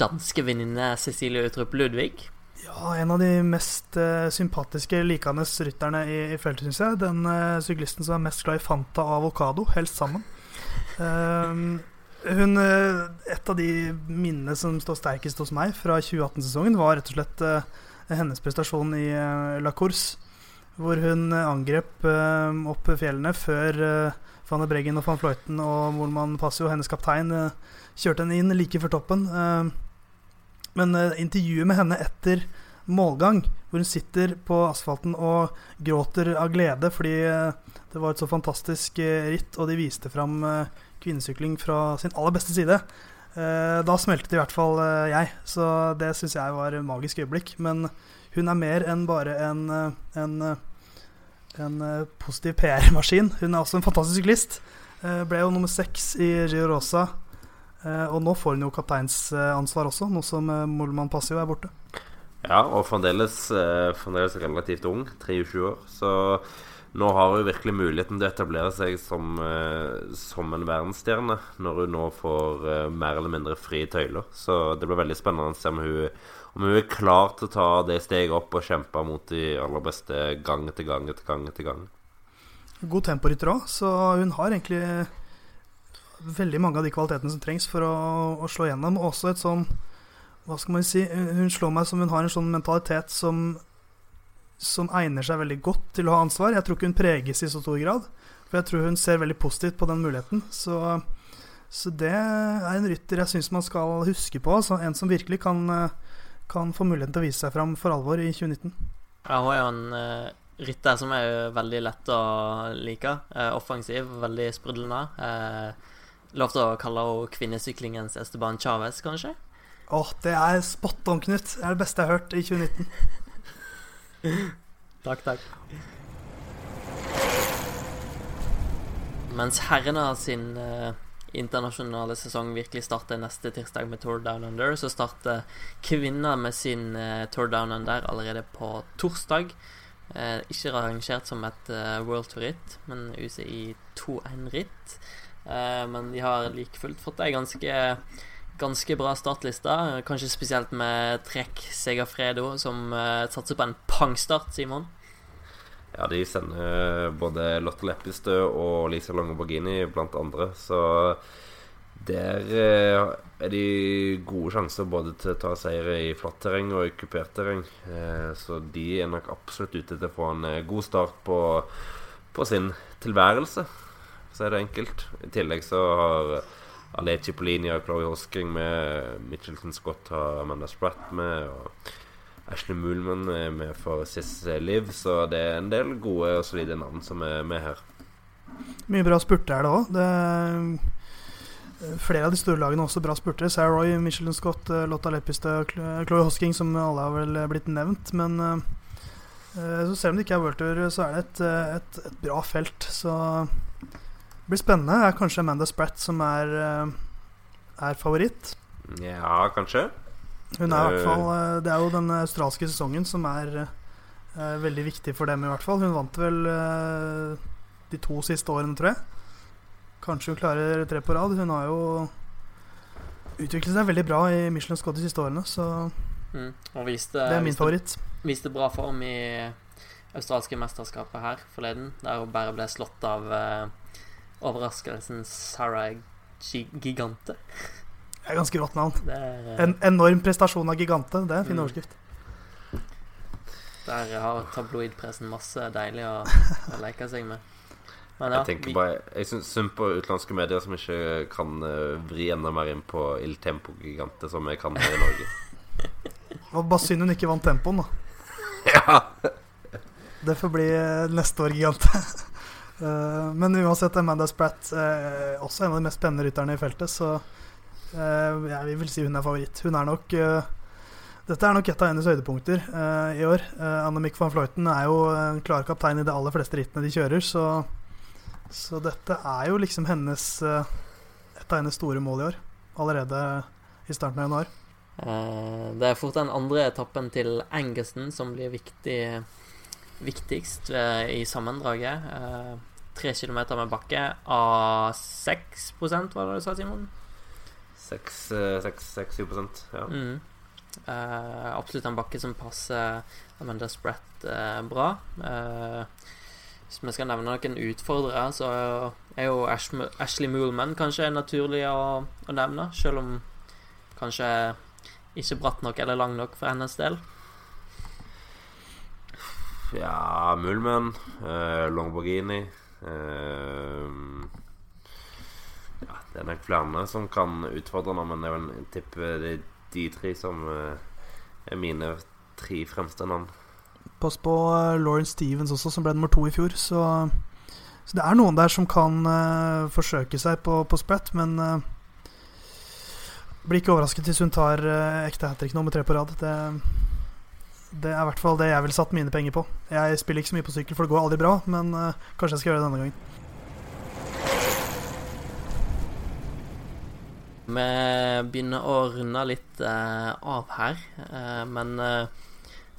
danske venninne Cecilie Utrup Ludvig. Ja, en av de mest uh, sympatiske likende rytterne i, i feltet, syns jeg. Den uh, syklisten som er mest glad i Fanta og avokado, helst sammen. Uh, hun, et av de minnene som står sterkest hos meg fra 2018-sesongen, var rett og slett hennes prestasjon i La Course, hvor hun angrep opp fjellene før Van der Breggen og van Fløyten og Molman Passio, hennes kaptein, kjørte henne inn like før toppen. Men uh, intervjuet med henne etter målgang, hvor hun sitter på asfalten og gråter av glede fordi uh, det var et så fantastisk ritt, og de viste fram kvinnesykling fra sin aller beste side. da smeltet i hvert fall jeg, så det syns jeg var et magisk øyeblikk. Men hun er mer enn bare en, en, en positiv PR-maskin. Hun er også en fantastisk syklist. ble jo nummer seks i Giro Rosa Eh, og nå får hun jo kapteinsansvar også, nå som Mollmann Molman Passio er borte. Ja, og fremdeles, eh, fremdeles relativt ung, 23 år. Så nå har hun virkelig muligheten til å etablere seg som, som en verdensstjerne, når hun nå får mer eller mindre frie tøyler. Så det blir veldig spennende å se om hun, om hun er klar til å ta det steget opp og kjempe mot de aller beste gang etter gang etter gang. etter gang. God temporytter òg, så hun har egentlig veldig mange av de kvalitetene som trengs for å, å slå gjennom. Også et sånn Hva skal man si Hun slår meg som hun har en sånn mentalitet som som egner seg veldig godt til å ha ansvar. Jeg tror ikke hun preges i så stor grad. For jeg tror hun ser veldig positivt på den muligheten. Så, så det er en rytter jeg syns man skal huske på. Så en som virkelig kan, kan, få muligheten til å vise seg fram for alvor i 2019. Ja, hun er jo en uh, rytter som er veldig lett å like. Eh, offensiv, veldig sprudlende. Eh, lov til å kalle henne kvinnesyklingens Esteban Chávez, kanskje? Åh, det er spot on, Knut. Det er det beste jeg har hørt i 2019. takk, takk. Mens herrene sin uh, internasjonale sesong virkelig starter neste tirsdag med Tour Down Under, så starter kvinner med sin uh, Tour Down Under allerede på torsdag. Uh, ikke rangert som et World Tour-ritt, men UCI 2-1-ritt. Men de har like fullt fått ei ganske ganske bra startliste. Kanskje spesielt med trekk Segafredo, som satser på en pangstart, Simon. Ja, de sender både Lotte Leppestø og Lisa Borghini blant andre, så der eh, er de gode sjanser både til å ta seier i flatt terreng og i kupert terreng. Eh, så de er nok absolutt ute til å få en eh, god start på, på sin tilværelse, så er det enkelt. I tillegg så har Aleci Cipollini og Chloé Hosking med Mitchelton Scott har Amanda Spratt med. og Ashley Moolman er med for Siss Liv, så det er en del gode og solide navn som er med her. Mye bra spurter er det òg. Flere av de store lagene har også bra spurtere. Sarah Roy, Michelin Scott, eh, Lotta Leppestø, Chloé Hosking, som alle har vel blitt nevnt. Men selv om det ikke er World Tour, så er det et, et, et, bra felt. Så det blir spennende. Det er kanskje Amanda Spratt som er, er favoritt. Ja, kanskje. Hun er i hvert fall eh, Det er jo den australske sesongen som er veldig viktig for dem, i hvert fall. Hun vant vel de to siste årene, tror jeg. Kanskje hun klarer tre på rad. Hun har jo utviklet seg veldig bra i Michelin Scott de siste årene, så mm. viste, det er min viste, favoritt. Viste bra form i australske mesterskapet her forleden, der hun bare ble slått av uh, overraskelsen Sarah Gigante. Det er ganske rått navn. Er, en enorm prestasjon av Gigante. Det er en fin mm. overskrift. Der har tabloidpressen masse deilig å, å leke seg med. Men ja, jeg tenker vi... bare Jeg syns synd på utenlandske medier som ikke kan uh, vri enda mer inn på Il Tempo Gigante, som vi kan her i Norge. Det var bare synd hun ikke vant tempoen, da. ja. Det får bli uh, neste år Gigante. uh, men uansett, Amanda Spratt uh, også en av de mest spennende rytterne i feltet, så Uh, jeg vil si hun er favoritt. Hun er nok uh, Dette er nok et av hennes høydepunkter uh, i år. Uh, Annemiek van Floyten er jo en klar kaptein i de aller fleste rittene de kjører, så, så dette er jo liksom hennes et av hennes store mål i år. Allerede i starten av januar. det er fort den andre etappen til Angusten som blir viktig, viktigst i sammendraget. Tre kilometer med bakke av 6% var det du sa, Simon? 6-7 ja. Mm. Uh, absolutt en bakke som passer Amanda Spratt uh, bra. Uh, hvis vi skal nevne noen utfordrere, så er jo Ash Ashley Moolman kanskje naturlig å, å, nevne. Selv om kanskje ikke bratt nok eller lang nok for hennes del. Ja, Moolman, uh, Longborghini uh, ja, det er nok flere som kan utfordre nå, men jeg vil tippe det er de tre som uh, er mine tre fremste navn. Pass på uh, Lauren Stevens også, som ble nummer to i fjor. Så, så det er noen der som kan uh, forsøke seg på, på spredt, men blir ikke overrasket hvis hun tar ekte hat trick nummer tre på rad. Det, det er i hvert fall det jeg ville satt mine penger på. Jeg spiller ikke så mye på sykkel, for det går aldri bra, men kanskje jeg skal gjøre det denne gangen. Vi begynner å runde litt uh, av her, uh, men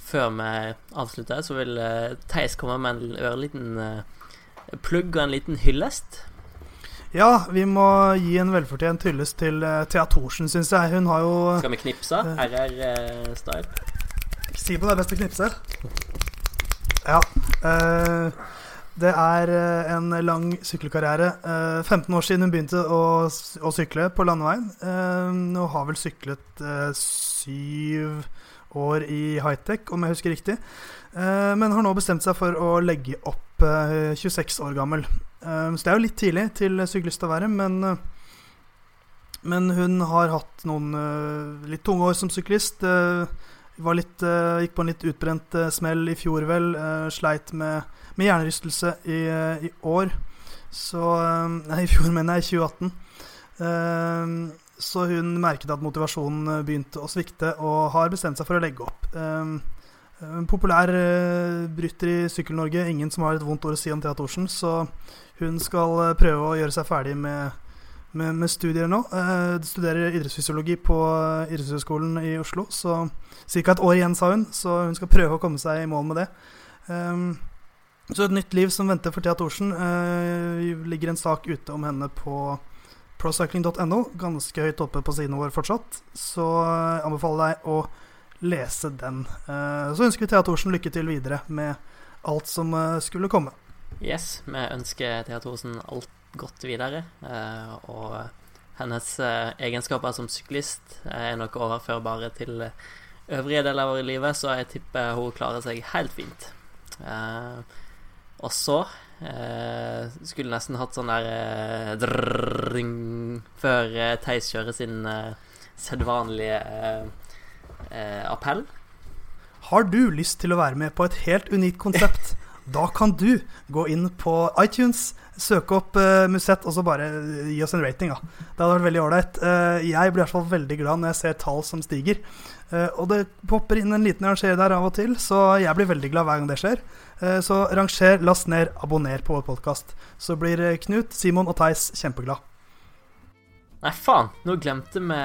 før vi avslutter, så vil uh, Theis komme med en ørliten plugg og en liten hyllest. Ja, vi må gi en velfortjent hyllest til uh, Thea Thorsen, syns jeg. Hun har jo Skal vi knipse? RR-style? Si best til å knipse. Ja. Uh, det er eh, en lang sykkelkarriere. 15 eh, år siden hun begynte å, å sykle på landeveien. Eh, har vel syklet syv år i high-tech, om jeg husker riktig. Men har nå bestemt seg for å legge opp 26 år gammel. Så det er jo litt tidlig til syklist å være, men men hun har hatt noen litt tunge år som syklist. Litt, uh, gikk på en litt utbrent uh, smell i fjor, vel. Uh, sleit med, med hjernerystelse i, i år. Så Nei, i fjor, mener jeg. I 2018. Eh, så hun merket at motivasjonen begynte å svikte, og har bestemt seg for å legge opp. En populær brytter i Sykkel-Norge. Ingen som har et vondt ord å si om Thea Thorsen. Så hun skal prøve å gjøre seg ferdig med, med, med studier nå. Uh, studerer idrettsfysiologi på idrettshøyskolen Idrettshøgskolen i Oslo. Så ca. et år igjen, sa hun. Så hun skal prøve å komme seg i mål med det. Um, så et nytt liv som venter for Thea Thorsen. Uh, ligger en sak ute om henne på procycling.no. Ganske høyt oppe på siden vår fortsatt. Så jeg anbefaler jeg å lese den. Uh, så ønsker vi Thea Thorsen lykke til videre med alt som skulle komme. Yes, vi ønsker Thea Thorsen alt godt videre. Uh, og hennes egenskaper som syklist er nok overførbare til øvrige deler av livet, så jeg tipper hun klarer seg helt fint. og så skulle nesten hatt sånn der drrrring før Theis kjører sin sedvanlige eh, appell. Har du lyst til å være med på et helt unikt konsept? Da kan du gå inn på iTunes, søke opp uh, Musett og så bare gi oss en rating. Da. Det hadde vært veldig ålreit. Uh, jeg blir i hvert fall veldig glad når jeg ser tall som stiger. Uh, og det popper inn en liten ranger der av og til, så jeg blir veldig glad hver gang det skjer. Uh, så ranger, last ned, abonner på vår podkast. Så blir Knut, Simon og Theis kjempeglad. Nei, faen! Nå glemte vi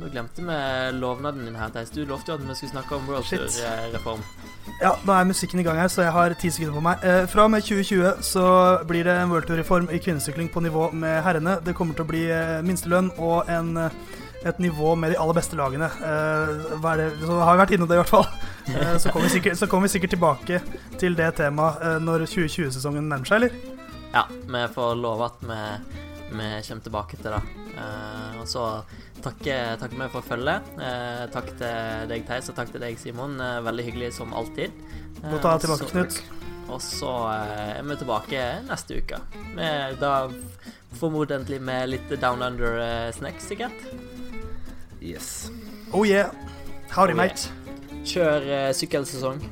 Nå glemte vi lovnaden din her, Theis. Du lovte jo at vi skulle snakke om World Tour-reform. Ja, nå er musikken i gang her, så jeg har ti sekunder på meg. Eh, fra og med 2020 så blir det en World Tour-reform i kvinnesykling på nivå med herrene. Det kommer til å bli eh, minstelønn og en, et nivå med de aller beste lagene. Eh, hva er det? Så har vi vært innom det, i hvert fall. Eh, så kommer vi, sikkert, vi sikkert tilbake til det temaet eh, når 2020-sesongen nærmer seg, eller? Ja, vi får love at vi vi kommer tilbake til det. Uh, og så takker takk vi for følget. Uh, takk til deg, Theis, og takk til deg, Simon. Uh, veldig hyggelig som alltid. Godt å ha tilbake, Knut. Og så er vi tilbake neste uke. Med, da formodentlig med litt Down Under-snacks, sikkert. Yes. Oh yeah. Howdy, Oh yeah. mate. Kjør sykkelsesong.